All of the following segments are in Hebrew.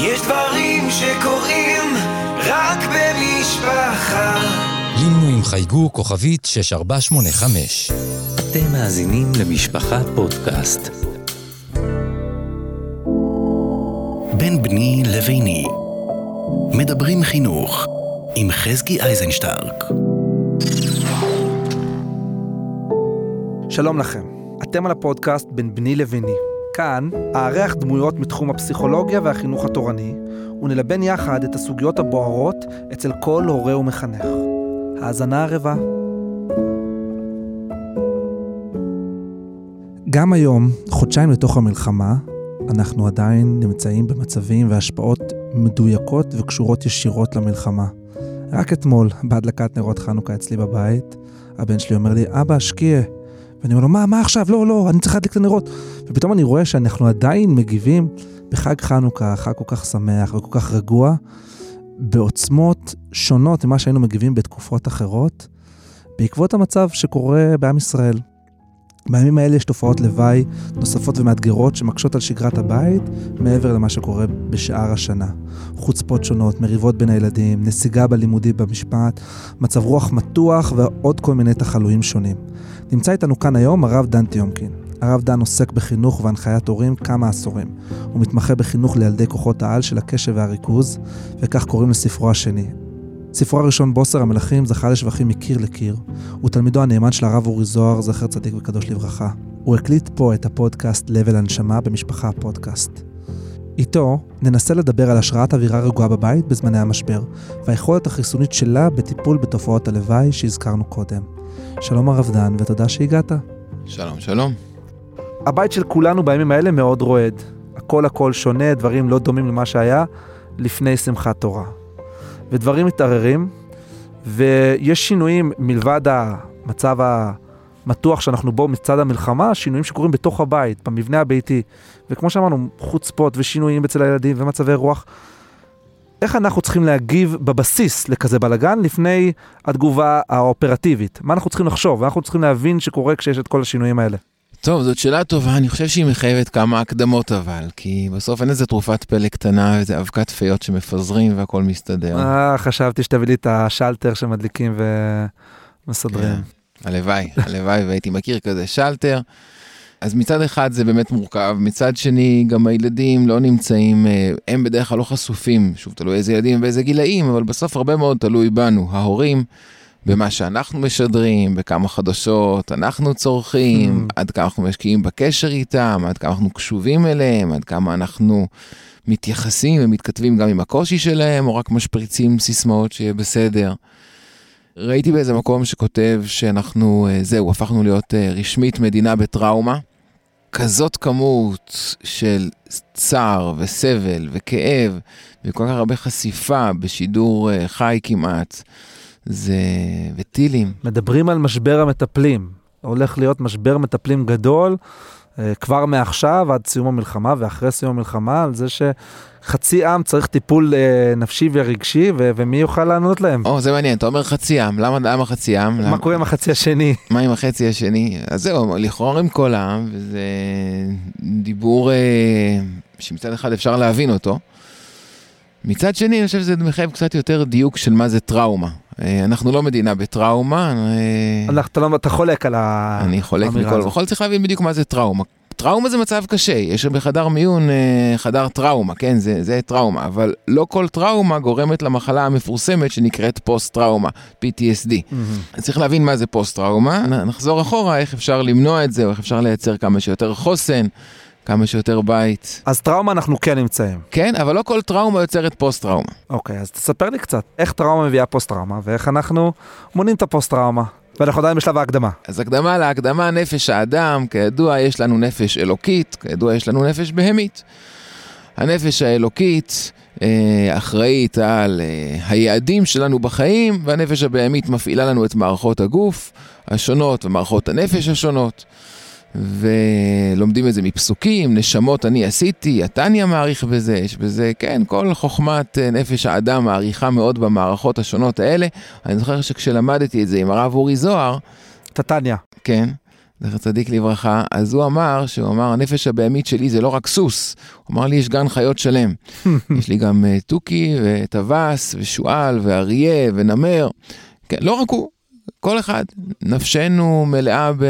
יש דברים שקורים רק במשפחה. לינו עם חייגו כוכבית 6485. אתם מאזינים למשפחה פודקאסט. בין בני לביני. מדברים חינוך עם חזקי אייזנשטרק. שלום לכם, אתם על הפודקאסט בין בני לביני. כאן אארח דמויות מתחום הפסיכולוגיה והחינוך התורני, ונלבן יחד את הסוגיות הבוערות אצל כל הורה ומחנך. האזנה ערבה. גם היום, חודשיים לתוך המלחמה, אנחנו עדיין נמצאים במצבים והשפעות מדויקות וקשורות ישירות למלחמה. רק אתמול, בהדלקת נרות חנוכה אצלי בבית, הבן שלי אומר לי, אבא, השקיע. ואני אומר לו, מה, מה עכשיו? לא, לא, אני צריך להדליק את הנרות. ופתאום אני רואה שאנחנו עדיין מגיבים בחג חנוכה, חג כל כך שמח וכל כך רגוע, בעוצמות שונות ממה שהיינו מגיבים בתקופות אחרות, בעקבות המצב שקורה בעם ישראל. בימים האלה יש תופעות לוואי נוספות ומאתגרות שמקשות על שגרת הבית מעבר למה שקורה בשאר השנה. חוצפות שונות, מריבות בין הילדים, נסיגה בלימודים במשפט, מצב רוח מתוח ועוד כל מיני תחלואים שונים. נמצא איתנו כאן היום הרב דן טיומקין. הרב דן עוסק בחינוך והנחיית הורים כמה עשורים. הוא מתמחה בחינוך לילדי כוחות העל של הקשב והריכוז, וכך קוראים לספרו השני. ספרו הראשון, בוסר המלכים, זכה לשבחים מקיר לקיר. הוא תלמידו הנאמן של הרב אורי זוהר, זכר צדיק וקדוש לברכה. הוא הקליט פה את הפודקאסט לבל הנשמה במשפחה הפודקאסט. איתו ננסה לדבר על השראת אווירה רגועה בבית בזמני המשבר, והיכולת החיסונית שלה בטיפול בתופעות הלוואי שהזכרנו קודם. שלום הרב דן, ותודה שהגעת. שלום, שלום. הבית של כולנו בימים האלה מאוד רועד. הכל הכל שונה, דברים לא דומים למה שהיה לפני שמחת תורה. ודברים מתערערים, ויש שינויים מלבד המצב המתוח שאנחנו בו מצד המלחמה, שינויים שקורים בתוך הבית, במבנה הביתי. וכמו שאמרנו, חוצפות ושינויים אצל הילדים ומצבי רוח. איך אנחנו צריכים להגיב בבסיס לכזה בלאגן לפני התגובה האופרטיבית? מה אנחנו צריכים לחשוב? אנחנו צריכים להבין שקורה כשיש את כל השינויים האלה. טוב, זאת שאלה טובה, אני חושב שהיא מחייבת כמה הקדמות אבל, כי בסוף אין איזה תרופת פלא קטנה, איזה אבקת פיות שמפזרים והכל מסתדר. אה, חשבתי שתביא לי את השלטר שמדליקים ומסדרים. כן, הלוואי, הלוואי והייתי מכיר כזה שלטר. אז מצד אחד זה באמת מורכב, מצד שני גם הילדים לא נמצאים, אה, הם בדרך כלל לא חשופים, שוב תלוי איזה ילדים ואיזה גילאים, אבל בסוף הרבה מאוד תלוי בנו, ההורים. במה שאנחנו משדרים, בכמה חדשות אנחנו צורכים, mm. עד כמה אנחנו משקיעים בקשר איתם, עד כמה אנחנו קשובים אליהם, עד כמה אנחנו מתייחסים ומתכתבים גם עם הקושי שלהם, או רק משפריצים סיסמאות שיהיה בסדר. ראיתי באיזה מקום שכותב שאנחנו, אה, זהו, הפכנו להיות אה, רשמית מדינה בטראומה. כזאת כמות של צער וסבל וכאב וכל כך הרבה חשיפה בשידור אה, חי כמעט. זה... וטילים. מדברים על משבר המטפלים. הולך להיות משבר מטפלים גדול, אה, כבר מעכשיו עד סיום המלחמה ואחרי סיום המלחמה, על זה שחצי עם צריך טיפול אה, נפשי ורגשי, ו- ומי יוכל לענות להם? או, זה מעניין, אתה אומר חצי עם, למה, למה חצי עם? מה למה... קורה עם החצי השני? מה עם החצי השני? אז זהו, לכאורה עם כל העם, וזה דיבור אה, שמצד אחד אפשר להבין אותו. מצד שני, אני חושב שזה מחייב קצת יותר דיוק של מה זה טראומה. אה, אנחנו לא מדינה בטראומה. אה, אתה, לא, אתה חולק על ה... אני חולק מכל וכל, צריך להבין בדיוק מה זה טראומה. טראומה זה מצב קשה, יש בחדר מיון אה, חדר טראומה, כן, זה, זה טראומה, אבל לא כל טראומה גורמת למחלה המפורסמת שנקראת פוסט-טראומה, PTSD. Mm-hmm. צריך להבין מה זה פוסט-טראומה, נחזור אחורה, איך אפשר למנוע את זה, או איך אפשר לייצר כמה שיותר חוסן. כמה שיותר בית. אז טראומה אנחנו כן נמצאים. כן, אבל לא כל טראומה יוצרת פוסט-טראומה. אוקיי, אז תספר לי קצת, איך טראומה מביאה פוסט-טראומה, ואיך אנחנו מונים את הפוסט-טראומה. ואנחנו עדיין בשלב ההקדמה. אז הקדמה להקדמה, נפש האדם, כידוע יש לנו נפש אלוקית, כידוע יש לנו נפש בהמית. הנפש האלוקית אה, אחראית על אה, היעדים שלנו בחיים, והנפש הבהמית מפעילה לנו את מערכות הגוף השונות ומערכות הנפש השונות. ולומדים את זה מפסוקים, נשמות אני עשיתי, התניא מעריך בזה, יש בזה, כן, כל חוכמת אה, נפש האדם מעריכה מאוד במערכות השונות האלה. אני זוכר שכשלמדתי את זה עם הרב אורי זוהר, את התניא. כן. זכר צדיק לברכה, אז הוא אמר, שהוא אמר, הנפש הבהמית שלי זה לא רק סוס, הוא אמר לי, יש גן חיות שלם. יש לי גם אה, תוכי וטווס ושועל ואריה ונמר. כן, לא רק הוא, כל אחד. נפשנו מלאה ב...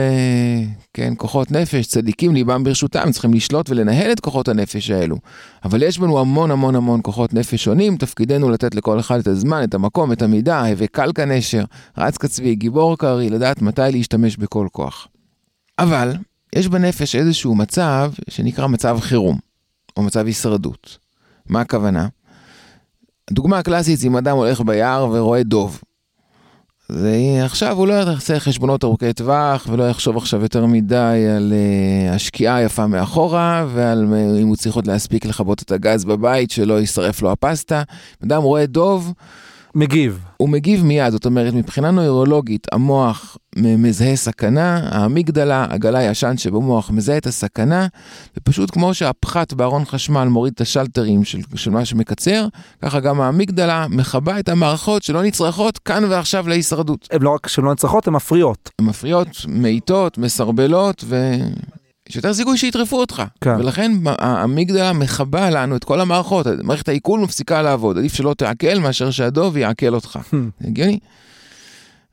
כן, נפש, צדיקים ליבם ברשותם, צריכים לשלוט ולנהל את כוחות הנפש האלו. אבל יש בנו המון המון המון כוחות נפש שונים, תפקידנו לתת לכל אחד את הזמן, את המקום, את המידה, הווה קל כנשר, רץ כצבי, גיבור קרעי, לדעת מתי להשתמש בכל כוח. אבל יש בנפש איזשהו מצב שנקרא מצב חירום, או מצב הישרדות. מה הכוונה? הדוגמה הקלאסית זה אם אדם הולך ביער ורואה דוב. ועכשיו הוא לא יעשה חשבונות ארוכי טווח ולא יחשוב עכשיו יותר מדי על uh, השקיעה היפה מאחורה ועל uh, אם הוא צריך עוד להספיק לכבות את הגז בבית שלא יישרף לו הפסטה. אדם רואה דוב, מגיב. הוא מגיב מיד, זאת אומרת מבחינה נוירולוגית המוח מזהה סכנה, האמיגדלה, הגלה הישן שבמוח מזהה את הסכנה, ופשוט כמו שהפחת בארון חשמל מוריד את השלטרים של, של מה שמקצר, ככה גם האמיגדלה מכבה את המערכות שלא נצרכות כאן ועכשיו להישרדות. הן לא רק שהן לא נצרכות, הן מפריעות. הן מפריעות, מאיטות, מסרבלות, ו... יש יותר סיכוי שיטרפו אותך. כן. ולכן האמיגדלה מכבה לנו את כל המערכות, מערכת העיכול מפסיקה לעבוד, עדיף שלא תעכל מאשר שהדוב יעכל אותך. הגיוני?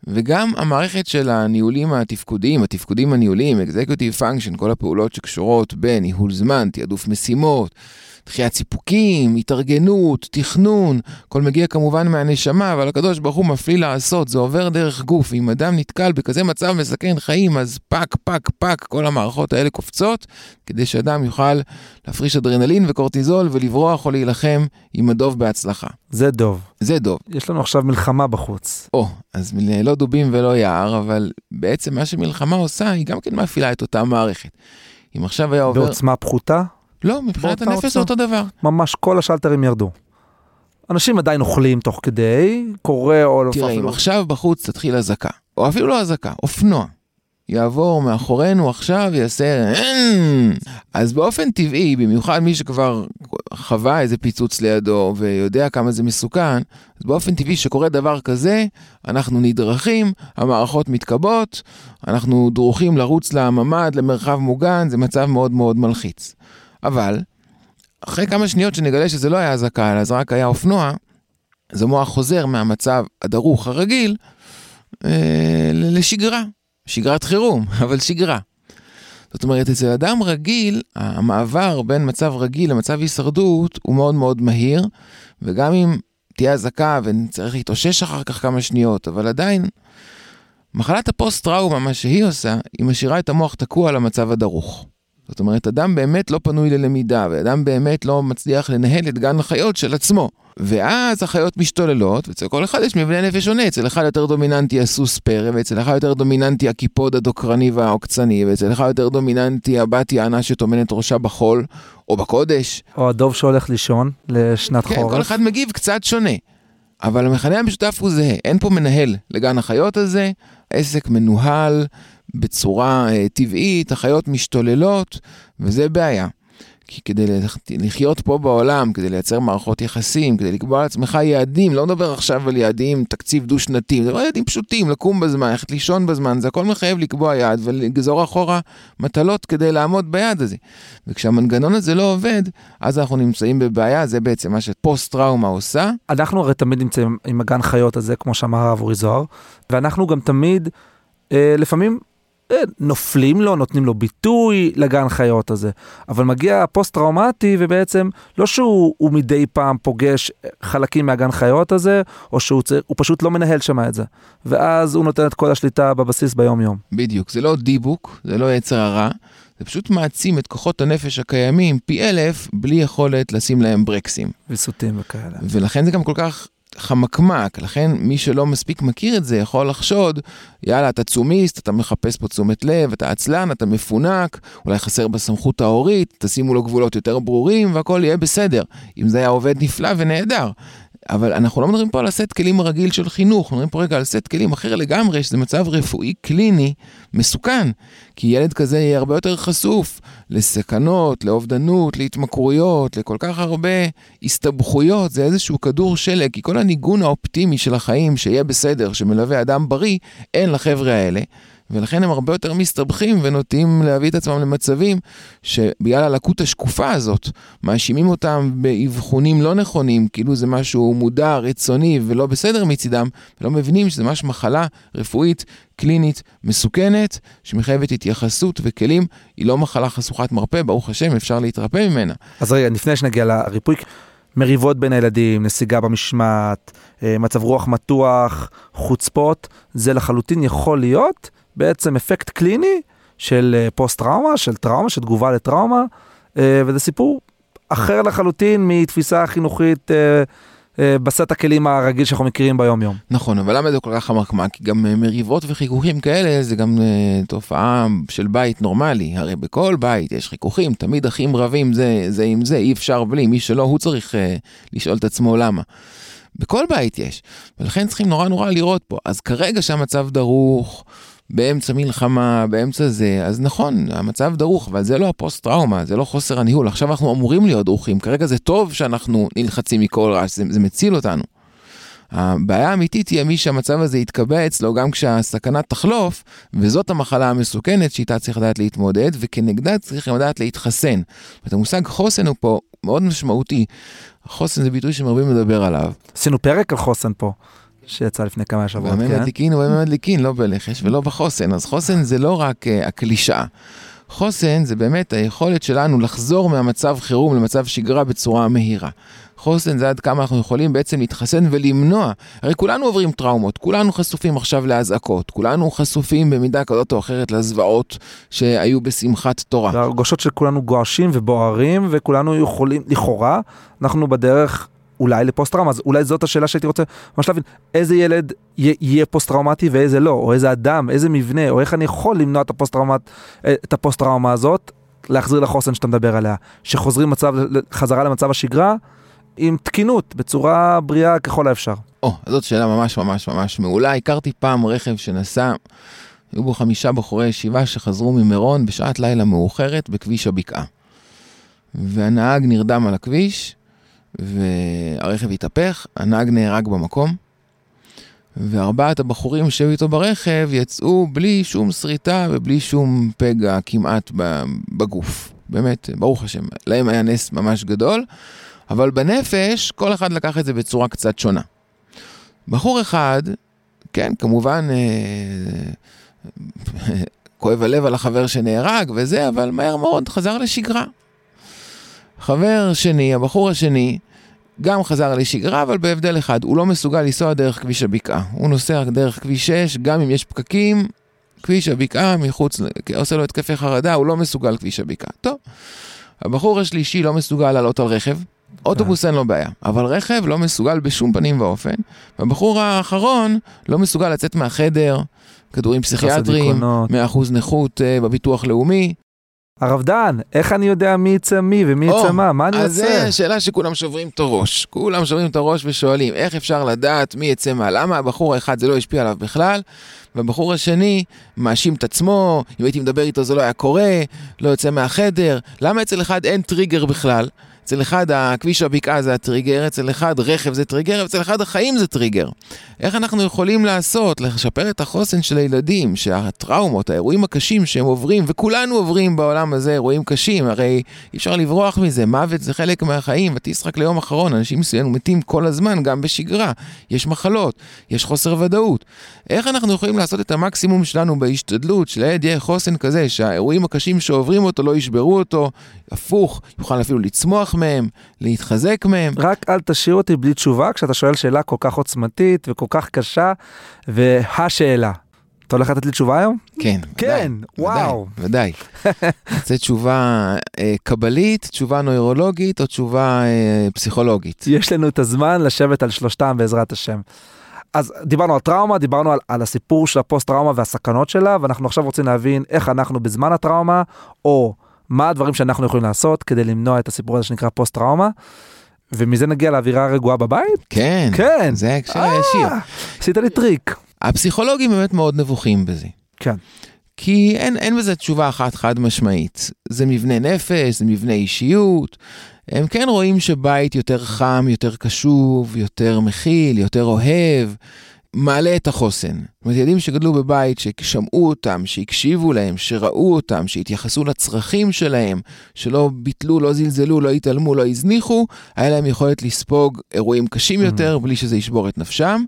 וגם המערכת של הניהולים התפקודיים, התפקודים הניהוליים, Executive Function, כל הפעולות שקשורות בניהול זמן, תעדוף משימות, דחיית סיפוקים, התארגנות, תכנון, הכל מגיע כמובן מהנשמה, אבל הקדוש ברוך הוא מפליא לעשות, זה עובר דרך גוף, ואם אדם נתקל בכזה מצב מסכן חיים, אז פק, פק, פק, כל המערכות האלה קופצות, כדי שאדם יוכל להפריש אדרנלין וקורטיזול ולברוח או להילחם עם הדוב בהצלחה. זה דוב. זה דוב. יש לנו עכשיו מלחמה בחוץ. או, אז לא דובים ולא יער, אבל בעצם מה שמלחמה עושה, היא גם כן מפעילה את אותה מערכת. אם עכשיו היה עובר... בעוצמה פחותה? לא, מבחינת הנפש זה אותו דבר. ממש כל השלטרים ירדו. אנשים עדיין אוכלים תוך כדי, קורה או... תראה, אם עכשיו בחוץ תתחיל אזעקה, או אפילו לא אזעקה, אופנוע, יעבור מאחורינו עכשיו, יעשה... אז באופן טבעי, במיוחד מי שכבר חווה איזה פיצוץ לידו ויודע כמה זה מסוכן, אז באופן טבעי שקורה דבר כזה, אנחנו נדרכים, המערכות מתכבות, אנחנו דרוכים לרוץ לממ"ד, למרחב מוגן, זה מצב מאוד מאוד מלחיץ. אבל, אחרי כמה שניות שנגלה שזה לא היה אזעקה, אלא זה רק היה אופנוע, אז המוח חוזר מהמצב הדרוך הרגיל אה, לשגרה. שגרת חירום, אבל שגרה. זאת אומרת, אצל אדם רגיל, המעבר בין מצב רגיל למצב הישרדות הוא מאוד מאוד מהיר, וגם אם תהיה אזעקה ונצטרך להתאושש אחר כך כמה שניות, אבל עדיין, מחלת הפוסט-טראומה, מה שהיא עושה, היא משאירה את המוח תקוע על המצב הדרוך. זאת אומרת, אדם באמת לא פנוי ללמידה, ואדם באמת לא מצליח לנהל את גן החיות של עצמו. ואז החיות משתוללות, ואצל כל אחד יש מבנה נפש שונה, אצל אחד יותר דומיננטי הסוס פרא, ואצל אחד יותר דומיננטי הקיפוד הדוקרני והעוקצני, ואצל אחד יותר דומיננטי הבת יענה שטומנת ראשה בחול, או בקודש. או הדוב שהולך לישון לשנת כן, חורף. כל אחד מגיב קצת שונה. אבל המכנה המשותף הוא זהה, אין פה מנהל לגן החיות הזה, עסק מנוהל בצורה uh, טבעית, החיות משתוללות, וזה בעיה. כי כדי לחיות פה בעולם, כדי לייצר מערכות יחסים, כדי לקבוע לעצמך יעדים, לא מדבר עכשיו על יעדים, תקציב דו-שנתי, זה יעדים פשוטים, לקום בזמן, ללכת לישון בזמן, זה הכל מחייב לקבוע יעד ולגזור אחורה מטלות כדי לעמוד ביעד הזה. וכשהמנגנון הזה לא עובד, אז אנחנו נמצאים בבעיה, זה בעצם מה שפוסט-טראומה עושה. אנחנו הרי תמיד נמצאים עם הגן חיות הזה, כמו שאמר הרב אורי זוהר, ואנחנו גם תמיד, אה, לפעמים אה, נופלים לו, נותנים לו ביטוי לגן חיות הזה. אבל מגיע הפוסט-טראומטי ובעצם לא שהוא מדי פעם פוגש חלקים מהגן חיות הזה, או שהוא צר, פשוט לא מנהל שם את זה. ואז הוא נותן את כל השליטה בבסיס ביום יום. בדיוק, זה לא דיבוק, זה לא יצר הרע, זה פשוט מעצים את כוחות הנפש הקיימים פי אלף, בלי יכולת לשים להם ברקסים. ויסותים וכאלה. ולכן זה גם כל כך חמקמק, לכן מי שלא מספיק מכיר את זה יכול לחשוד, יאללה, אתה תשומיסט, אתה מחפש פה תשומת לב, אתה עצלן, אתה מפונק, אולי חסר בסמכות ההורית, תשימו לו גבולות יותר ברורים והכל יהיה בסדר. אם זה היה עובד נפלא ונהדר. אבל אנחנו לא מדברים פה על הסט כלים הרגיל של חינוך, מדברים פה רגע על סט כלים אחר לגמרי, שזה מצב רפואי קליני מסוכן. כי ילד כזה יהיה הרבה יותר חשוף לסכנות, לאובדנות, להתמכרויות, לכל כך הרבה הסתבכויות, זה איזשהו כדור שלג, כי כל הניגון האופטימי של החיים, שיהיה בסדר, שמלווה אדם בריא, אין לחבר'ה האלה. ולכן הם הרבה יותר מסתבכים ונוטים להביא את עצמם למצבים שבגלל הלקות השקופה הזאת, מאשימים אותם באבחונים לא נכונים, כאילו זה משהו מודע, רצוני ולא בסדר מצידם, ולא מבינים שזה ממש מחלה רפואית, קלינית, מסוכנת, שמחייבת התייחסות וכלים, היא לא מחלה חשוכת מרפא, ברוך השם, אפשר להתרפא ממנה. אז רגע, לפני שנגיע לריפוי, מריבות בין הילדים, נסיגה במשמעת, אה, מצב רוח מתוח, חוצפות, זה לחלוטין יכול להיות בעצם אפקט קליני של אה, פוסט טראומה, של טראומה, של תגובה לטראומה, אה, וזה סיפור אחר לחלוטין מתפיסה חינוכית בסט הכלים הרגיל שאנחנו מכירים ביום יום. נכון, אבל למה זה כל כך חמקמק? כי גם מריבות וחיכוכים כאלה זה גם תופעה של בית נורמלי. הרי בכל בית יש חיכוכים, תמיד אחים רבים זה, זה עם זה, אי אפשר בלי, מי שלא, הוא צריך לשאול את עצמו למה. בכל בית יש, ולכן צריכים נורא נורא לראות פה. אז כרגע שהמצב דרוך, באמצע מלחמה, באמצע זה, אז נכון, המצב דרוך, אבל זה לא הפוסט-טראומה, זה לא חוסר הניהול. עכשיו אנחנו אמורים להיות דרוכים, כרגע זה טוב שאנחנו נלחצים מכל רעש, זה, זה מציל אותנו. הבעיה האמיתית היא מי שהמצב הזה יתקבע אצלו גם כשהסכנה תחלוף, וזאת המחלה המסוכנת שאיתה צריך לדעת להתמודד, וכנגדה צריך לדעת להתחסן. זאת המושג חוסן הוא פה מאוד משמעותי. חוסן זה ביטוי שמרבים לדבר עליו. עשינו פרק על חוסן פה. שיצא לפני כמה שבועות, כן? במה מדליקין ובמה מדליקין, לא בלחש ולא בחוסן. אז חוסן זה לא רק uh, הקלישאה. חוסן זה באמת היכולת שלנו לחזור מהמצב חירום למצב שגרה בצורה מהירה. חוסן זה עד כמה אנחנו יכולים בעצם להתחסן ולמנוע. הרי כולנו עוברים טראומות, כולנו חשופים עכשיו לאזעקות, כולנו חשופים במידה כזאת או אחרת לזוועות שהיו בשמחת תורה. והרגשות של כולנו גועשים ובוערים, וכולנו יכולים, לכאורה, אנחנו בדרך אולי לפוסט טראומה, אז אולי זאת השאלה שהייתי רוצה ממש להבין, איזה ילד יהיה פוסט טראומטי ואיזה לא, או איזה אדם, איזה מבנה, או איך אני יכול למנוע את הפוסט טראומה, את הפוסט טראומה הזאת, להחזיר לחוסן שאתה מדבר עליה, שחוזרים מצב, חזרה למצב השגרה, עם תקינות, בצורה בריאה ככל האפשר. או, oh, זאת שאלה ממש ממש ממש מעולה. הכרתי פעם רכב שנסע, היו בו חמישה בחורי ישיבה שחזרו ממירון בשעת לילה מאוחרת בכביש הבקעה. והנהג נרדם על הכביש, והרכב התהפך, הנהג נהרג במקום, וארבעת הבחורים שהיו איתו ברכב יצאו בלי שום שריטה ובלי שום פגע כמעט בגוף. באמת, ברוך השם, להם היה נס ממש גדול, אבל בנפש כל אחד לקח את זה בצורה קצת שונה. בחור אחד, כן, כמובן, אה, כואב הלב על החבר שנהרג וזה, אבל מהר מאוד חזר לשגרה. חבר שני, הבחור השני, גם חזר לשגרה, אבל בהבדל אחד, הוא לא מסוגל לנסוע דרך כביש הבקעה. הוא נוסע דרך כביש 6, גם אם יש פקקים, כביש הבקעה מחוץ, עושה לו התקפי חרדה, הוא לא מסוגל כביש הבקעה. טוב, הבחור השלישי לא מסוגל לעלות על רכב, אוטובוס אין לו בעיה, אבל רכב לא מסוגל בשום פנים ואופן, והבחור האחרון לא מסוגל לצאת מהחדר, כדורים פסיכיאטריים, 100% נכות אה, בביטוח לאומי, הרב דן, איך אני יודע מי יצא מי ומי יצא מה? מה אני אעשה? אז זו שאלה שכולם שוברים את הראש. כולם שוברים את הראש ושואלים, איך אפשר לדעת מי יצא מה? למה הבחור האחד זה לא השפיע עליו בכלל, והבחור השני מאשים את עצמו, אם הייתי מדבר איתו זה לא היה קורה, לא יוצא מהחדר. למה אצל אחד אין טריגר בכלל? אצל אחד הכביש הבקעה זה הטריגר, אצל אחד רכב זה טריגר, אצל אחד החיים זה טריגר. איך אנחנו יכולים לעשות, לשפר את החוסן של הילדים, שהטראומות, האירועים הקשים שהם עוברים, וכולנו עוברים בעולם הזה אירועים קשים, הרי אי אפשר לברוח מזה, מוות זה חלק מהחיים, ותשחק ליום אחרון, אנשים מסוימים מתים כל הזמן, גם בשגרה, יש מחלות, יש חוסר ודאות. איך אנחנו יכולים לעשות את המקסימום שלנו בהשתדלות, שלילד יהיה חוסן כזה, שהאירועים הקשים שעוברים אותו לא ישברו אותו, הפוך, יוכל אפילו לצמוח מהם, להתחזק מהם. רק אל תשאיר אותי בלי תשובה כשאתה שואל שאלה כל כך עוצמתית וכל כך קשה, והשאלה. אתה הולך לתת לי תשובה היום? כן, כן, ודאי, וואו. ודאי. זו תשובה אה, קבלית, תשובה נוירולוגית או תשובה אה, פסיכולוגית. יש לנו את הזמן לשבת על שלושתם בעזרת השם. אז דיברנו על טראומה, דיברנו על, על הסיפור של הפוסט טראומה והסכנות שלה, ואנחנו עכשיו רוצים להבין איך אנחנו בזמן הטראומה, או מה הדברים שאנחנו יכולים לעשות כדי למנוע את הסיפור הזה שנקרא פוסט טראומה. ומזה נגיע לאווירה רגועה בבית? כן, כן, זה ההקשר הישיר. אה, עשית לי טריק. הפסיכולוגים באמת מאוד נבוכים בזה. כן. כי אין, אין בזה תשובה אחת חד משמעית. זה מבנה נפש, זה מבנה אישיות. הם כן רואים שבית יותר חם, יותר קשוב, יותר מכיל, יותר אוהב, מעלה את החוסן. זאת אומרת, ילדים שגדלו בבית, ששמעו אותם, שהקשיבו להם, שראו אותם, שהתייחסו לצרכים שלהם, שלא ביטלו, לא זלזלו, לא התעלמו, לא הזניחו, היה להם יכולת לספוג אירועים קשים יותר, בלי שזה ישבור את נפשם.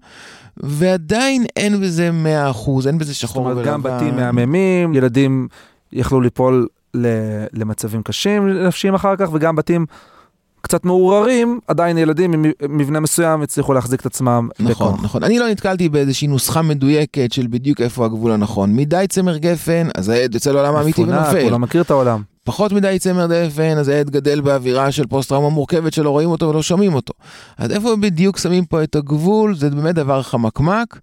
ועדיין אין בזה 100%, אין בזה זאת שחור אומרת, ולבן. גם בתים מהממים, ילדים יכלו ליפול למצבים קשים נפשיים אחר כך, וגם בתים קצת מעורערים, עדיין ילדים עם מבנה מסוים הצליחו להחזיק את עצמם נכון, בכוח. נכון. אני לא נתקלתי באיזושהי נוסחה מדויקת של בדיוק איפה הגבול הנכון. מדי צמר גפן, אז העד יוצא לעולם האמיתי מפונק, הוא ונופל. לא מכיר את העולם. פחות מדי צמר גפן, אז העד גדל באווירה של פוסט-טראומה מורכבת שלא רואים אותו ולא שומעים אותו. אז איפה בדיוק שמים פה את הגבול, זה באמת דבר חמקמק,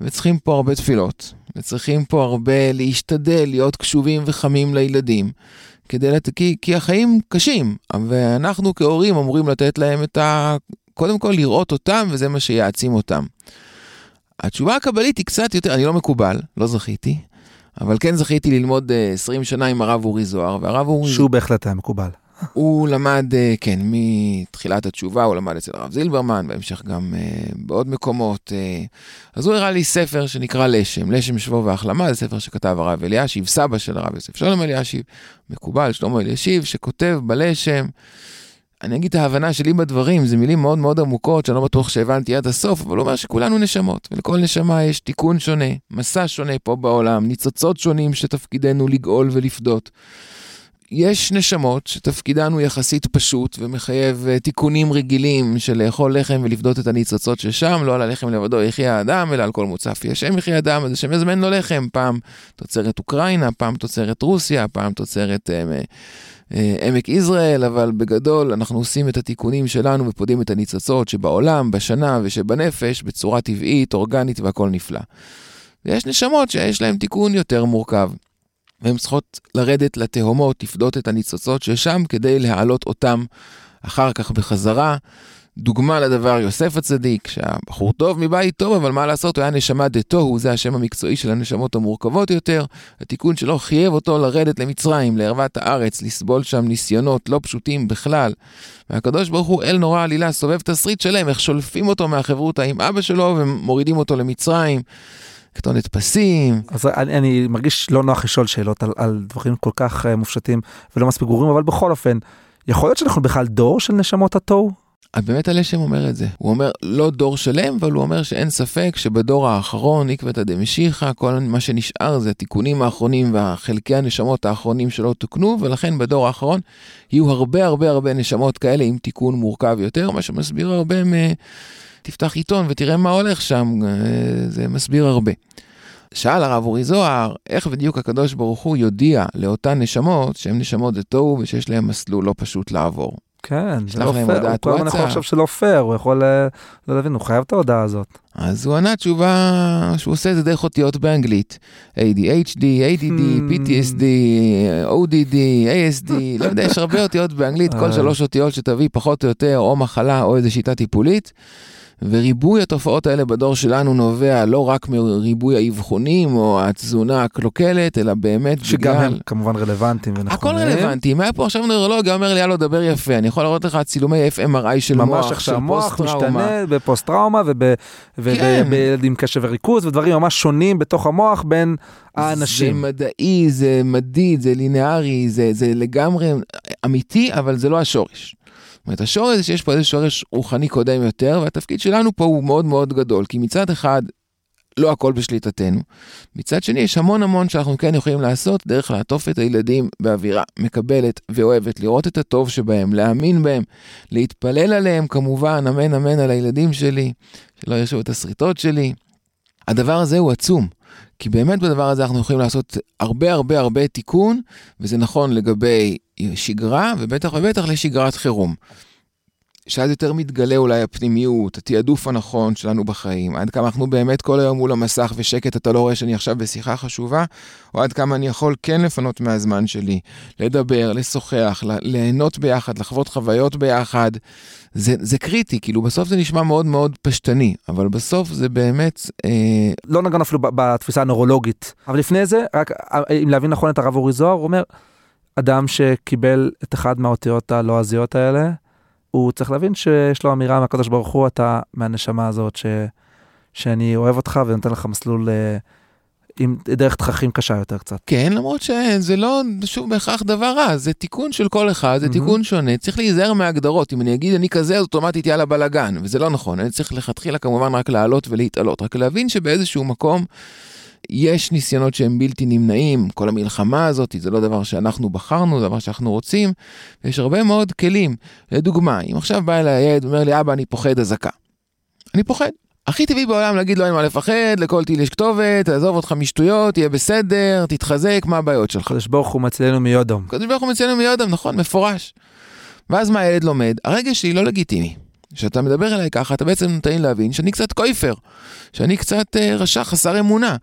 וצריכים פה הרבה תפילות. וצריכים פה הרבה להשתדל להיות קשובים וחמים לילדים. כדי לת... כי, כי החיים קשים, ואנחנו כהורים אמורים לתת להם את ה... קודם כל לראות אותם, וזה מה שיעצים אותם. התשובה הקבלית היא קצת יותר, אני לא מקובל, לא זכיתי, אבל כן זכיתי ללמוד אה, 20 שנה עם הרב אורי זוהר, והרב אורי שהוא בהחלט היה מקובל. הוא למד, אה, כן, מתחילת התשובה, הוא למד אצל הרב זילברמן, בהמשך גם אה, בעוד מקומות. אה, אז הוא הראה לי ספר שנקרא לשם, לשם שבו והחלמה, זה ספר שכתב הרב אלישיב, סבא של הרב יוסף שלום אלישיב, מקובל, שלמה אלישיב, שכותב בלשם. אני אגיד את ההבנה שלי בדברים, זה מילים מאוד מאוד עמוקות, שאני לא בטוח שהבנתי עד הסוף, אבל הוא אומר שכולנו נשמות, ולכל נשמה יש תיקון שונה, מסע שונה פה בעולם, ניצוצות שונים שתפקידנו לגאול ולפדות. יש נשמות שתפקידן הוא יחסית פשוט ומחייב אה, תיקונים רגילים של לאכול לחם ולפדות את הניצוצות ששם, לא על הלחם לבדו יחיה האדם, אלא על כל מוצף יש שם יחיה האדם, אז השם יזמן לו לחם, פעם תוצרת אוקראינה, פעם תוצרת רוסיה, פעם תוצרת אה, אה, אה, עמק יזרעאל, אבל בגדול אנחנו עושים את התיקונים שלנו ופודים את הניצוצות שבעולם, בשנה ושבנפש בצורה טבעית, אורגנית והכל נפלא. ויש נשמות שיש להן תיקון יותר מורכב. והן צריכות לרדת לתהומות, לפדות את הניצוצות ששם כדי להעלות אותם אחר כך בחזרה. דוגמה לדבר יוסף הצדיק, שהבחור טוב מבית טוב, אבל מה לעשות, הוא היה נשמה דתוהו, זה השם המקצועי של הנשמות המורכבות יותר. התיקון שלו חייב אותו לרדת למצרים, לערוות הארץ, לסבול שם ניסיונות לא פשוטים בכלל. והקדוש ברוך הוא אל נורא עלילה, סובב תסריט שלם, איך שולפים אותו מהחברותא עם אבא שלו ומורידים אותו למצרים. כתונת פסים, אז אני, אני מרגיש לא נוח לשאול שאלות על, על דברים כל כך uh, מופשטים ולא מספיק ברורים, אבל בכל אופן, יכול להיות שאנחנו בכלל דור של נשמות התוהו? אז באמת הלשם אומר את זה. הוא אומר לא דור שלם, אבל הוא אומר שאין ספק שבדור האחרון, עקבתא דמשיחא, כל מה שנשאר זה התיקונים האחרונים והחלקי הנשמות האחרונים שלא תוקנו, ולכן בדור האחרון יהיו הרבה הרבה הרבה נשמות כאלה עם תיקון מורכב יותר, מה שמסביר הרבה מ... תפתח עיתון ותראה מה הולך שם, אה, זה מסביר הרבה. שאל הרב אורי זוהר, איך בדיוק הקדוש ברוך הוא יודיע לאותן נשמות שהן נשמות דתוהו ושיש להן מסלול לא פשוט לעבור. כן, זה לא פייר, הוא כל הזמן יכול. לחשוב שלא פייר, הוא יכול אה, לא להבין, הוא חייב את ההודעה הזאת. אז הוא ענה תשובה שהוא עושה את זה דרך אותיות באנגלית. ADHD, ADD, Hmm. PTSD, ODD, ASD, לא יודע, יש הרבה אותיות באנגלית, כל אה. שלוש אותיות שתביא פחות או יותר או מחלה או איזו שיטה טיפולית. וריבוי התופעות האלה בדור שלנו נובע לא רק מריבוי האבחונים או התזונה הקלוקלת, אלא באמת שגם בגלל... הם כמובן רלוונטיים ונכונים. הכל רלוונטי, אם היה פה עכשיו נוירולוג, אומר לי, יאללה, דבר יפה, אני יכול להראות לך צילומי FMRI של ממש מוח, של עכשיו מוח פוסט-טראומה. משתנה בפוסט טראומה כן. ובילדים קשב וריכוז ודברים ממש שונים בתוך המוח בין האנשים. זה מדעי, זה מדיד, זה לינארי, זה, זה לגמרי אמיתי, אבל זה לא השורש. זאת אומרת, השורש זה שיש פה איזה שורש רוחני קודם יותר, והתפקיד שלנו פה הוא מאוד מאוד גדול, כי מצד אחד, לא הכל בשליטתנו. מצד שני, יש המון המון שאנחנו כן יכולים לעשות דרך לעטוף את הילדים באווירה מקבלת ואוהבת, לראות את הטוב שבהם, להאמין בהם, להתפלל עליהם כמובן, אמן אמן על הילדים שלי, שלא ירשו את השריטות שלי. הדבר הזה הוא עצום. כי באמת בדבר הזה אנחנו יכולים לעשות הרבה הרבה הרבה תיקון, וזה נכון לגבי שגרה, ובטח ובטח לשגרת חירום. שאז יותר מתגלה אולי הפנימיות, התעדוף הנכון שלנו בחיים, עד כמה אנחנו באמת כל היום מול המסך ושקט, אתה לא רואה שאני עכשיו בשיחה חשובה, או עד כמה אני יכול כן לפנות מהזמן שלי, לדבר, לשוחח, ליהנות ביחד, לחוות חוויות ביחד. זה, זה קריטי, כאילו בסוף זה נשמע מאוד מאוד פשטני, אבל בסוף זה באמת, אה, לא נגענו אפילו בתפיסה הנורולוגית. אבל לפני זה, רק אה, אם להבין נכון את הרב אורי זוהר, הוא אומר, אדם שקיבל את אחד מהאותיות הלועזיות האלה, הוא צריך להבין שיש לו אמירה מהקדוש ברוך הוא, אתה מהנשמה הזאת ש... שאני אוהב אותך ונותן לך מסלול אה, עם דרך תככים קשה יותר קצת. כן, למרות שזה לא, שוב, בהכרח דבר רע, זה תיקון של כל אחד, זה מהמם. תיקון שונה, צריך להיזהר מההגדרות. אם אני אגיד אני כזה, אז אוטומטית יאללה בלאגן, וזה לא נכון, אני צריך לכתחילה כמובן רק לעלות ולהתעלות, רק להבין שבאיזשהו מקום יש ניסיונות שהם בלתי נמנעים, כל המלחמה הזאת, זה לא דבר שאנחנו בחרנו, זה דבר שאנחנו רוצים, ויש הרבה מאוד כלים. לדוגמה, אם עכשיו בא אליי ילד ואומר לי, אבא, אני פוחד אזעקה. אני פוחד. הכי טבעי בעולם להגיד לו אין מה לפחד, לכל טיל יש כתובת, תעזוב אותך משטויות, יהיה בסדר, תתחזק, מה הבעיות שלך? הקדוש ברוך הוא מצילנו מיודום. הקדוש ברוך הוא מציין מיודם, נכון, מפורש. ואז מה הילד לומד? הרגש שלי לא לגיטימי. כשאתה מדבר אליי ככה, אתה בעצם נותן להבין שאני קצת קויפר, שאני קצת אה, רשע, חסר אמונה.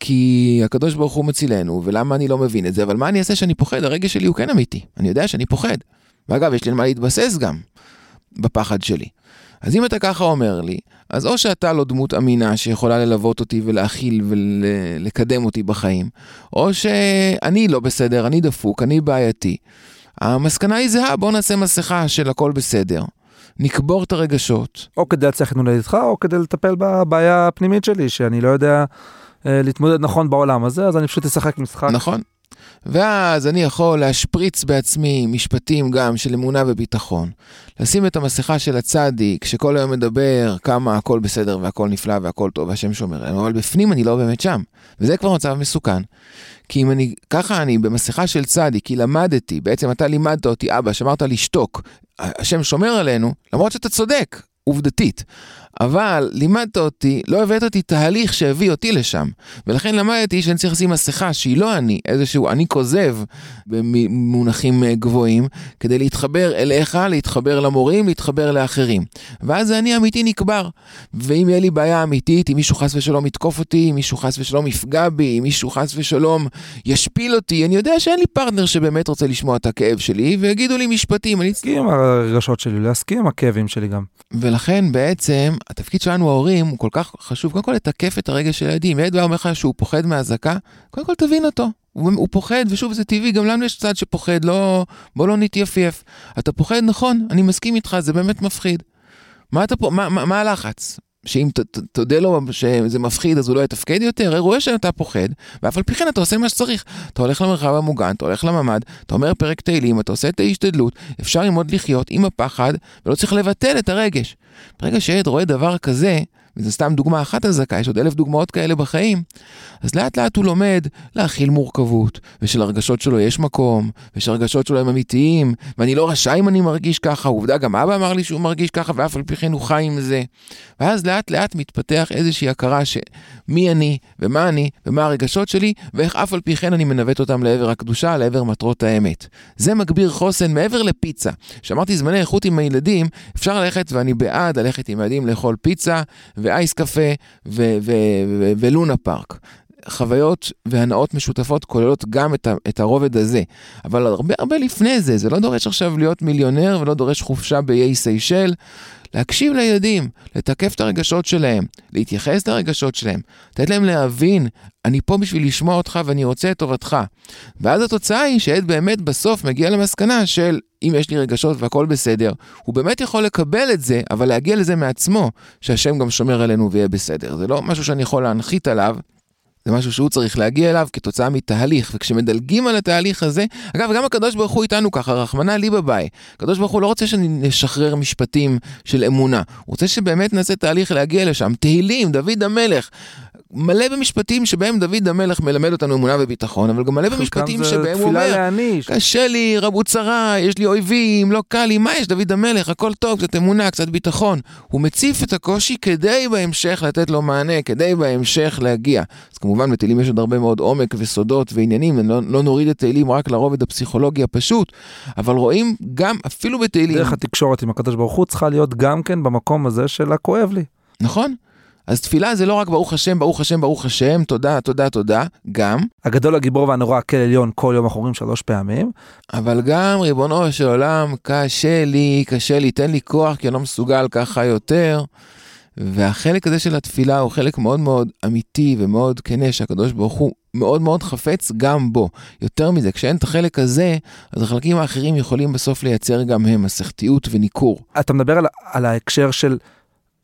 כי הקדוש ברוך הוא מצילנו, ולמה אני לא מבין את זה, אבל מה אני אעשה שאני פוחד? הרגש שלי הוא כן אמיתי, אני יודע שאני פוחד. ואגב, יש לי על מה להתבסס גם, בפחד שלי. אז אם אתה ככה אומר לי, אז או שאתה לא דמות אמינה שיכולה ללוות אותי ולהכיל ולקדם אותי בחיים, או שאני לא בסדר, אני דפוק, אני בעייתי. המסקנה היא זהה, בוא נעשה מסכה של הכל בסדר. נקבור את הרגשות. או כדי להצליח להתמודד איתך, או כדי לטפל בבעיה הפנימית שלי, שאני לא יודע להתמודד נכון בעולם הזה, אז אני פשוט אשחק משחק. נכון. ואז אני יכול להשפריץ בעצמי משפטים גם של אמונה וביטחון. לשים את המסכה של הצדיק, שכל היום מדבר כמה הכל בסדר והכל נפלא והכל טוב והשם שומר עלינו, אבל בפנים אני לא באמת שם. וזה כבר מצב מסוכן. כי אם אני, ככה אני במסכה של צדיק, כי למדתי, בעצם אתה לימדת אותי, אבא, שאמרת לשתוק, השם שומר עלינו, למרות שאתה צודק, עובדתית. אבל לימדת אותי, לא הבאת אותי תהליך שהביא אותי לשם. ולכן למדתי שאני צריך לשים מסכה שהיא לא אני, איזשהו אני כוזב במונחים אה, גבוהים, כדי להתחבר אליך, להתחבר למורים, להתחבר לאחרים. ואז אני אמיתי נקבר. ואם יהיה לי בעיה אמיתית, אם מישהו חס ושלום יתקוף אותי, אם מישהו חס ושלום יפגע בי, אם מישהו חס ושלום ישפיל אותי, אני יודע שאין לי פרטנר שבאמת רוצה לשמוע את הכאב שלי, ויגידו לי משפטים, אני להסכים עם הרגשות שלי, להסכים עם הכאבים שלי גם. ולכן בעצם התפקיד שלנו ההורים הוא כל כך חשוב, קודם כל לתקף את הרגש של הילדים. ילד בא אומר לך שהוא פוחד מאזעקה, קודם כל תבין אותו. הוא, הוא פוחד, ושוב זה טבעי, גם לנו יש צד שפוחד, לא, בוא לא נתייפייף. אתה פוחד, נכון, אני מסכים איתך, זה באמת מפחיד. מה אתה פה, מה, מה, מה הלחץ? שאם ת- ת- תודה לו שזה מפחיד אז הוא לא יתפקד יותר, הרי רואה שאתה פוחד, ואף על פי כן אתה עושה מה שצריך. אתה הולך למרחב המוגן, אתה הולך לממ"ד, אתה אומר פרק תהילים, אתה עושה את ההשתדלות, אפשר ללמוד לחיות עם הפחד, ולא צריך לבטל את הרגש. ברגע שילד רואה דבר כזה, וזו סתם דוגמה אחת הזכאי, יש עוד אלף דוגמאות כאלה בחיים, אז לאט לאט הוא לומד להכיל מורכבות, ושלרגשות שלו יש מקום, ושהרגשות שלו הם אמיתיים, ואני לא רשאי אם אני מרגיש ככה, עובדה גם אבא אמר לי שהוא מרגיש ככה, ואף על פי כן הוא חי עם זה. ואז לאט לאט מתפתח איזושהי הכרה שמי אני, ומה אני, ומה הרגשות שלי, ואיך אף על פי כן אני מנווט אותם לעבר הקדושה, לעבר מטרות האמת. זה מגביר חוסן מעבר לפיצה. כשאמרתי זמני איכות עם הילדים, אפשר ללכת, ואני בעד ללכת עם הילדים לאכול פיצה, ואייס קפה, ולונה פארק. חוויות והנאות משותפות כוללות גם את, ה- את הרובד הזה. אבל הרבה הרבה לפני זה, זה לא דורש עכשיו להיות מיליונר ולא דורש חופשה באיי סיישל. להקשיב לילדים, לתקף את הרגשות שלהם, להתייחס לרגשות שלהם, לתת להם להבין, אני פה בשביל לשמוע אותך ואני רוצה את טובתך. ואז התוצאה היא שעד באמת בסוף מגיע למסקנה של אם יש לי רגשות והכל בסדר, הוא באמת יכול לקבל את זה, אבל להגיע לזה מעצמו, שהשם גם שומר עלינו ויהיה בסדר. זה לא משהו שאני יכול להנחית עליו, זה משהו שהוא צריך להגיע אליו כתוצאה מתהליך, וכשמדלגים על התהליך הזה, אגב, גם הקדוש ברוך הוא איתנו ככה, רחמנא ליבא ביי. הקדוש ברוך הוא לא רוצה שנשחרר משפטים של אמונה, הוא רוצה שבאמת נעשה תהליך להגיע לשם. תהילים, דוד המלך. מלא במשפטים שבהם דוד המלך מלמד אותנו אמונה וביטחון, אבל גם מלא במשפטים שבהם הוא אומר, להעניש. קשה לי, רבו צרה, יש לי אויבים, לא קל לי, מה יש דוד המלך, הכל טוב, קצת אמונה, קצת ביטחון. הוא מציף את הקושי כדי בהמשך לתת לו מענה, כדי בהמשך להגיע. אז כמובן בתהילים יש עוד הרבה מאוד עומק וסודות ועניינים, לא, לא נוריד את תהילים רק לרובד הפסיכולוגי הפשוט, אבל רואים גם, אפילו בתהילים, דרך התקשורת עם הקדוש ברוך הוא צריכה להיות גם כן במקום הזה של הכואב לי. נכון? אז תפילה זה לא רק ברוך השם, ברוך השם, ברוך השם, תודה, תודה, תודה, גם, הגדול הגיבור והנורא כל עליון כל יום אנחנו אומרים שלוש פעמים. אבל גם ריבונו של עולם, קשה לי, קשה לי, תן לי כוח כי אני לא מסוגל ככה יותר. והחלק הזה של התפילה הוא חלק מאוד מאוד אמיתי ומאוד כנה שהקדוש ברוך הוא מאוד מאוד חפץ גם בו. יותר מזה, כשאין את החלק הזה, אז החלקים האחרים יכולים בסוף לייצר גם הם מסכתיות וניכור. אתה מדבר על, על ההקשר של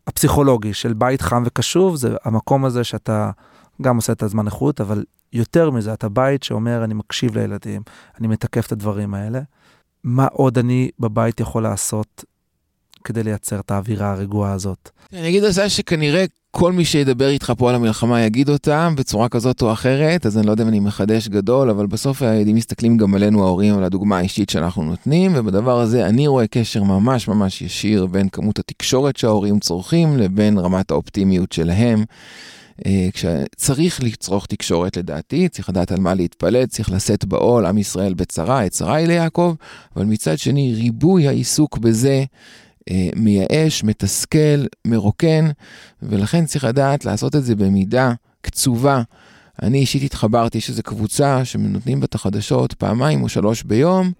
הפסיכולוגי של בית חם וקשוב, זה המקום הזה שאתה גם עושה את הזמן איכות, אבל יותר מזה, אתה בית שאומר, אני מקשיב לילדים, אני מתקף את הדברים האלה. מה עוד אני בבית יכול לעשות כדי לייצר את האווירה הרגועה הזאת? אני אגיד על זה שכנראה כל מי שידבר איתך פה על המלחמה יגיד אותם בצורה כזאת או אחרת, אז אני לא יודע אם אני מחדש גדול, אבל בסוף הילדים מסתכלים גם עלינו ההורים, על הדוגמה האישית שאנחנו נותנים, ובדבר הזה אני רואה קשר ממש ממש ישיר בין כמות התקשורת שההורים צורכים לבין רמת האופטימיות שלהם. אה, כשצריך לצרוך תקשורת לדעתי, צריך לדעת על מה להתפלט, צריך לשאת בעול, עם ישראל בצרה, עת צרה היא ליעקב, אבל מצד שני ריבוי העיסוק בזה מייאש, מתסכל, מרוקן, ולכן צריך לדעת לעשות את זה במידה קצובה. אני אישית התחברתי, יש איזו קבוצה שנותנים בה את החדשות פעמיים או שלוש ביום,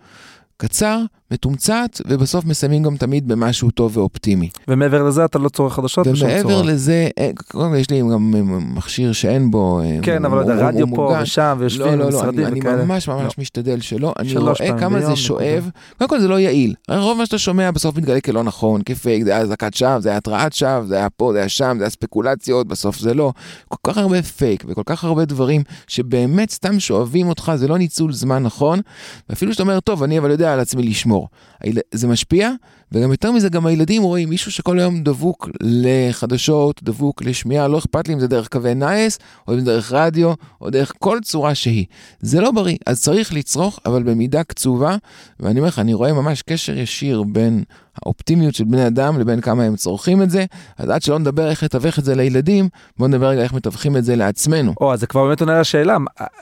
קצר, מתומצת, ובסוף מסיימים גם תמיד במשהו טוב ואופטימי. ומעבר לזה אתה לא צורך חדשות בשום צורה. ומעבר לזה, אה, קודם כל יש לי גם מכשיר שאין בו... אה, כן, אבל אתה רדיו פה ושם, ויושבים לא, לא, במשרדים אני, וכאלה. אני ממש ממש לא. משתדל שלא. אני רואה כמה זה שואב. קודם כל זה לא יעיל. רוב מה שאתה שומע בסוף מתגלה כלא נכון, כפייק, זה היה אזעקת שווא, זה היה התרעת שווא, זה היה פה, זה היה שם, זה היה ספקולציות, בסוף זה לא. כל כך הרבה פייק וכל כך הרבה דברים שבאמת סתם שואבים אותך, זה לא ניצול זמן נכון. ואפילו שאתה אומר, טוב, אני אבל יודע על עצמי לשמור. היל- זה משפיע, וגם יותר מזה, גם הילדים רואים מישהו שכל היום דבוק לחדשות, דבוק לשמיעה, לא אכפת לי אם זה דרך קווי נייס, או אם זה דרך רדיו, או דרך כל צורה שהיא. זה לא בריא, אז צריך לצרוך, אבל במידה קצובה, ואני אומר לך, אני רואה ממש קשר ישיר בין האופטימיות של בני אדם לבין כמה הם צורכים את זה, אז עד שלא נדבר איך לתווך את זה לילדים, בואו נדבר רגע איך מתווכים את זה לעצמנו. או, אז זה כבר באמת עונה לשאלה.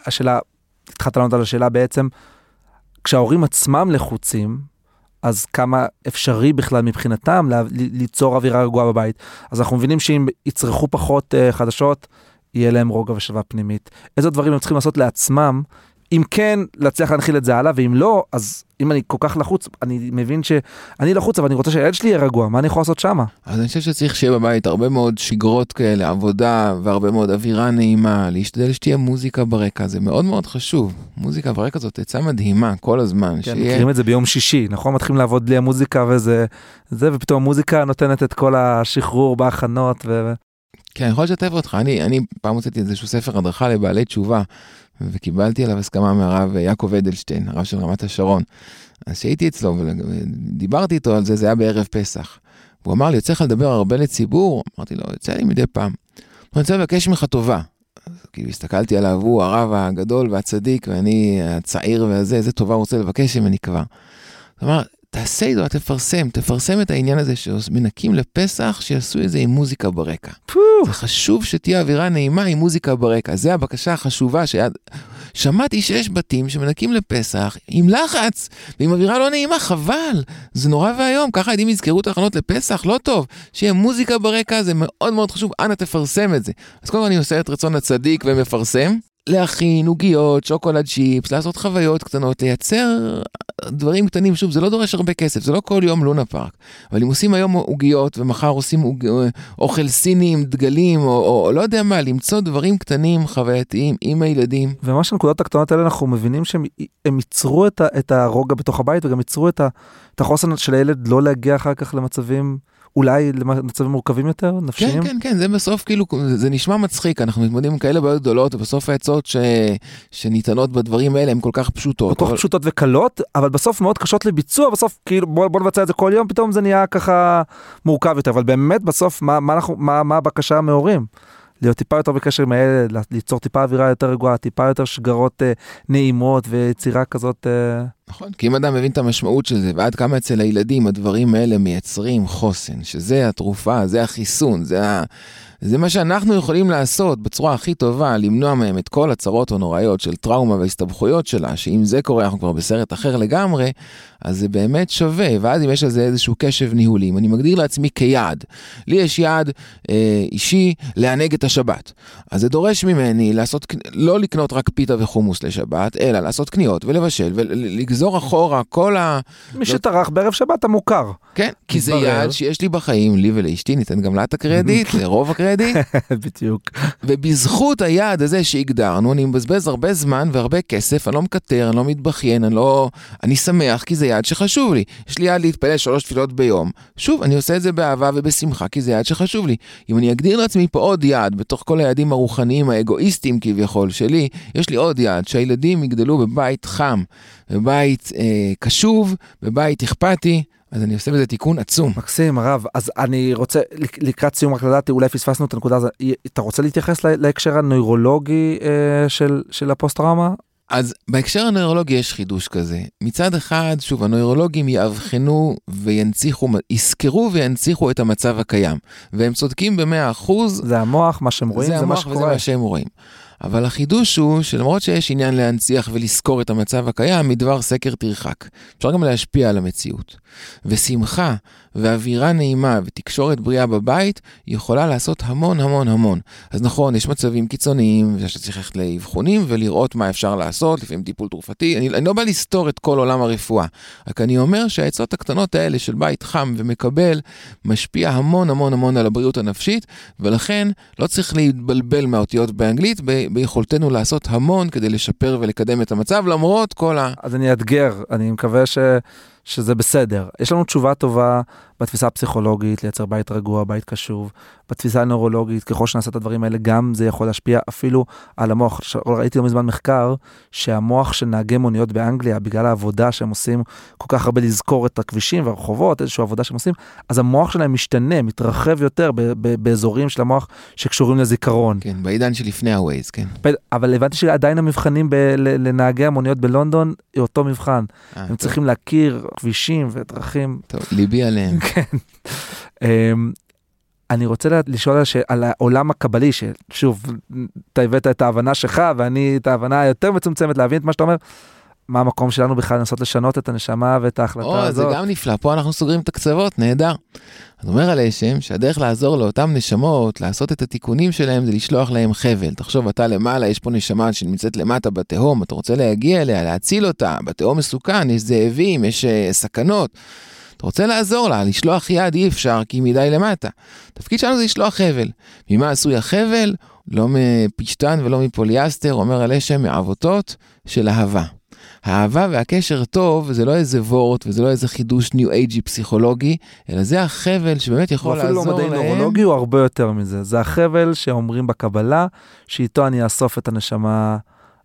השאלה, התחלת לענות על השאלה בעצם, כשההורים עצמם לחוצים, אז כמה אפשרי בכלל מבחינתם ליצור אווירה רגועה בבית. אז אנחנו מבינים שאם יצרכו פחות uh, חדשות, יהיה להם רוגע ושלווה פנימית. איזה דברים הם צריכים לעשות לעצמם, אם כן, להצליח להנחיל את זה הלאה, ואם לא, אז אם אני כל כך לחוץ, אני מבין שאני לחוץ, אבל אני רוצה שהילד שלי יהיה רגוע, מה אני יכול לעשות שמה? אז אני חושב שצריך שיהיה בבית הרבה מאוד שגרות כאלה, עבודה והרבה מאוד אווירה נעימה, להשתדל שתהיה מוזיקה ברקע, זה מאוד מאוד חשוב. מוזיקה ברקע זאת עצה מדהימה כל הזמן. כן, שיהיה... מכירים את זה ביום שישי, נכון? מתחילים לעבוד בלי המוזיקה וזה, זה, ופתאום המוזיקה נותנת את כל השחרור בהכנות ו... כן, אני יכול לשתף אותך, אני, אני פעם הוצאתי איזשהו ספר הדרכה לבעלי תשובה, וקיבלתי עליו הסכמה מהרב יעקב אדלשטיין, הרב של רמת השרון. אז כשהייתי אצלו ודיברתי איתו על זה, זה היה בערב פסח. הוא אמר לי, יוצא לך לדבר הרבה לציבור? אמרתי לו, יוצא לי מדי פעם. אני רוצה לבקש ממך טובה. כאילו הסתכלתי עליו, הוא הרב הגדול והצדיק, ואני הצעיר והזה, איזה טובה הוא רוצה לבקש ממני כבר. הוא אמר, תעשה איתו, תפרסם, תפרסם את העניין הזה שמנקים לפסח, שיעשו את זה עם מוזיקה ברקע. זה חשוב שתהיה אווירה נעימה עם מוזיקה ברקע, זה הבקשה החשובה שיד... שמעתי שיש בתים שמנקים לפסח עם לחץ ועם אווירה לא נעימה, חבל, זה נורא ואיום, ככה ילדים יזכרו את ההכנות לפסח, לא טוב, שיהיה מוזיקה ברקע, זה מאוד מאוד חשוב, אנא תפרסם את זה. אז קודם כל אני עושה את רצון הצדיק ומפרסם. להכין עוגיות, שוקולד צ'יפס, לעשות חוויות קטנות, לייצר דברים קטנים, שוב, זה לא דורש הרבה כסף, זה לא כל יום לונה פארק. אבל אם עושים היום עוגיות ומחר עושים עוג... אוכל סיני עם דגלים, או, או, או לא יודע מה, למצוא דברים קטנים, חווייתיים, עם הילדים. וממש הנקודות הקטנות האלה אנחנו מבינים שהם הם ייצרו את, את הרוגע בתוך הבית וגם ייצרו את, את החוסן של הילד לא להגיע אחר כך למצבים אולי למצבים מורכבים יותר, נפשיים? כן, כן, כן, זה בסוף כאילו, זה נשמע מצחיק, אנחנו מתמודדים עם כאלה בעיות גדולות, ובסוף העצות ש... שניתנות בדברים האלה הן כל כך פשוטות. כל כך אבל... פשוטות וקלות, אבל בסוף מאוד קשות לביצוע, בסוף כאילו בוא, בוא נבצע את זה כל יום, פתאום זה נהיה ככה מורכב יותר, אבל באמת בסוף מה, מה, אנחנו, מה, מה הבקשה מההורים? להיות טיפה יותר בקשר עם הילד, ליצור טיפה אווירה יותר רגועה, טיפה יותר שגרות אה, נעימות ויצירה כזאת. אה... נכון, כי אם אדם מבין את המשמעות של זה, ועד כמה אצל הילדים הדברים האלה מייצרים חוסן, שזה התרופה, זה החיסון, זה, ה... זה מה שאנחנו יכולים לעשות בצורה הכי טובה, למנוע מהם את כל הצרות הנוראיות של טראומה והסתבכויות שלה, שאם זה קורה אנחנו כבר בסרט אחר לגמרי, אז זה באמת שווה, ואז אם יש לזה איזשהו קשב ניהולי, אם אני מגדיר לעצמי כיעד, לי יש יעד אה, אישי לענג את השבת, אז זה דורש ממני לעשות, לא לקנות רק פיתה וחומוס לשבת, אלא לעשות קניות ולבשל ולגזור אחורה, כל ה... מי שטרח בערב שבת המוכר. כן, כי זה. יעד שיש לי בחיים, לי ולאשתי, ניתן גם לה את הקרדיט, לרוב הקרדיט. בדיוק. ובזכות היעד הזה שהגדרנו, אני מבזבז הרבה זמן והרבה כסף, אני לא מקטר, אני לא מתבכיין, אני לא... אני שמח כי זה יעד שחשוב לי. יש לי יעד להתפלל שלוש תפילות ביום. שוב, אני עושה את זה באהבה ובשמחה, כי זה יעד שחשוב לי. אם אני אגדיר לעצמי פה עוד יעד, בתוך כל היעדים הרוחניים האגואיסטיים כביכול שלי, יש לי עוד יעד, שהילדים יגדלו בבית חם, בבית אה, קשוב, בבית אכפתי, אז אני עושה בזה תיקון עצום. מקסים, הרב. אז אני רוצה, לק- לקראת סיום רק לדעתי, אולי פספסנו את הנקודה הזאת. אתה רוצה להתייחס לה- להקשר הנוירולוגי אה, של, של הפוסט-טראומה? אז בהקשר הנוירולוגי יש חידוש כזה. מצד אחד, שוב, הנוירולוגים יאבחנו וינציחו, יזכרו וינציחו את המצב הקיים. והם צודקים במאה אחוז, זה המוח, מה שהם רואים, זה, זה מה המוח וזה שקורה. מה שהם רואים. אבל החידוש הוא שלמרות שיש עניין להנציח ולזכור את המצב הקיים, מדבר סקר תרחק. אפשר גם להשפיע על המציאות. ושמחה ואווירה נעימה ותקשורת בריאה בבית יכולה לעשות המון המון המון. אז נכון, יש מצבים קיצוניים שאתה צריך ללכת לאבחונים ולראות מה אפשר לעשות, לפעמים טיפול תרופתי. אני, אני לא בא לסתור את כל עולם הרפואה, רק אני אומר שהעצות הקטנות האלה של בית חם ומקבל משפיע המון המון המון על הבריאות הנפשית, ולכן לא צריך להתבלבל מהאותיות באנגלית, ב- ביכולתנו לעשות המון כדי לשפר ולקדם את המצב, למרות כל ה... אז אני אאתגר, אני מקווה ש, שזה בסדר. יש לנו תשובה טובה בתפיסה הפסיכולוגית, לייצר בית רגוע, בית קשוב. בתפיסה הנוירולוגית, ככל שנעשה את הדברים האלה, גם זה יכול להשפיע אפילו על המוח. ש- ראיתי לא מזמן מחקר שהמוח של נהגי מוניות באנגליה, בגלל העבודה שהם עושים כל כך הרבה לזכור את הכבישים והרחובות, איזושהי עבודה שהם עושים, אז המוח שלהם משתנה, מתרחב יותר ב- ב- באזורים של המוח שקשורים לזיכרון. כן, בעידן שלפני ה-Waze, כן. אבל הבנתי שעדיין המבחנים ב- לנהגי המוניות בלונדון, אותו מבחן. אה, הם טוב, צריכים להכיר כבישים ודרכים. טוב, ליבי עליהם. כן. אמ, אני רוצה לשאול על, העולם הקבלי, ששוב, אתה הבאת את ההבנה שלך ואני את ההבנה היותר מצומצמת להבין את מה שאתה אומר. מה המקום שלנו בכלל לנסות לשנות את הנשמה ואת ההחלטה או, זה הזאת. גם נפלא, פה אנחנו סוגרים את הקצוות, נהדר. אז אומר הלשם שהדרך לעזור לאותן נשמות, לעשות את התיקונים שלהם, זה לשלוח להם חבל. תחשוב, אתה למעלה, יש פה נשמה שנמצאת למטה בתהום, אתה רוצה להגיע אליה, להציל אותה, בתהום מסוכן, יש זאבים, יש uh, סכנות. אתה רוצה לעזור לה, לשלוח יד אי אפשר, כי היא מדי למטה. התפקיד שלנו זה לשלוח חבל. ממה עשוי החבל? לא מפשטן ולא מפוליאסטר, אומר הלשם, מעבותות של אהבה. האהבה והקשר טוב זה לא איזה וורט וזה לא איזה חידוש ניו אייג'י פסיכולוגי, אלא זה החבל שבאמת יכול אפילו לא לעזור מדעי להם. נורולוגי, הוא הרבה יותר מזה. זה החבל שאומרים בקבלה, שאיתו אני אאסוף את הנשמה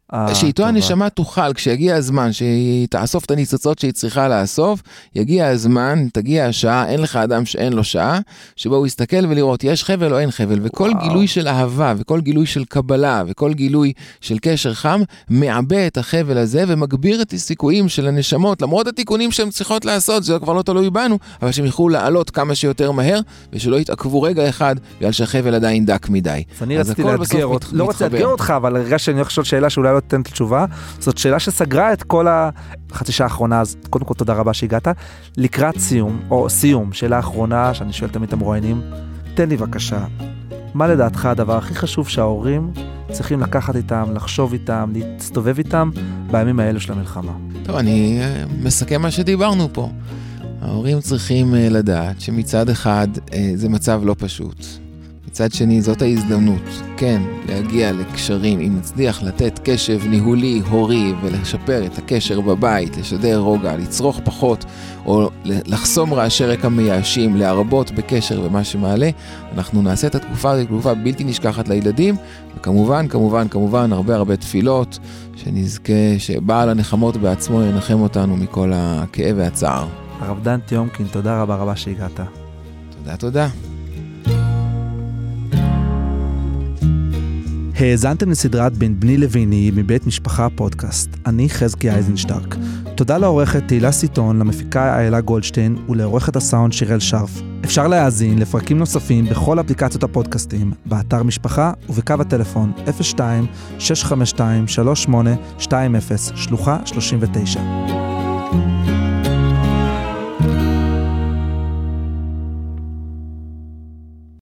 הטובה. שאיתו הנשמה תוכל, כשיגיע הזמן שהיא תאסוף את הניצוצות שהיא צריכה לאסוף, יגיע הזמן, תגיע השעה, אין לך אדם שאין לו שעה, שבו הוא יסתכל ולראות יש חבל או אין חבל, וכל וואו. גילוי של אהבה, וכל גילוי של קבלה, וכל גילוי של קשר חם, מעבה את החבל הזה ומגביר את הסיכויים של הנשמות, למרות התיקונים שהן צריכות לעשות, זה כבר לא תלוי בנו, אבל שהם יוכלו לעלות כמה שיותר מהר, ושלא יתעכבו רגע אחד, בגלל שהחבל עדיין דק מדי. אז אני רציתי לאתגר אותך, לא מתחבר. לאתגר אותך, אבל הרגע שאני הולך לשאול שאלה שאולי לא תיתן את התשובה, זאת שאלה שסגרה את כל החצי שעה האחרונה, אז קודם כל תודה רבה שהגעת. לקראת סיום, או סיום, שאלה אחרונה שאני שואל תמיד את המרואיינים, תן לי בבקשה, מה לדעתך הדבר הכי חשוב שההורים צריכים לקחת איתם, לחשוב איתם, להסתובב איתם בימים האלו של המלחמה? טוב, אני אה, מסכם מה שדיברנו פה. ההורים צריכים אה, לדעת שמצד אחד אה, זה מצב לא פשוט. מצד שני, זאת ההזדמנות, כן, להגיע לקשרים, אם נצליח לתת קשב ניהולי, הורי, ולשפר את הקשר בבית, לשדר רוגע, לצרוך פחות, או לחסום רעשי רקע מייאשים, להרבות בקשר ומה שמעלה, אנחנו נעשה את התקופה הזאת תקופה בלתי נשכחת לילדים, וכמובן, כמובן, כמובן, הרבה הרבה תפילות, שנזכה שבעל הנחמות בעצמו ינחם אותנו מכל הכאב והצער. הרב דן טיומקין, תודה רבה רבה שהגעת. תודה, תודה. האזנתם לסדרת בין בני לביני מבית משפחה פודקאסט. אני חזקי אייזנשטרק. תודה לעורכת תהילה סיטון, למפיקה איילה גולדשטיין ולעורכת הסאונד שיראל שרף. אפשר להאזין לפרקים נוספים בכל אפליקציות הפודקאסטים, באתר משפחה ובקו הטלפון 02-652-3820, שלוחה 39.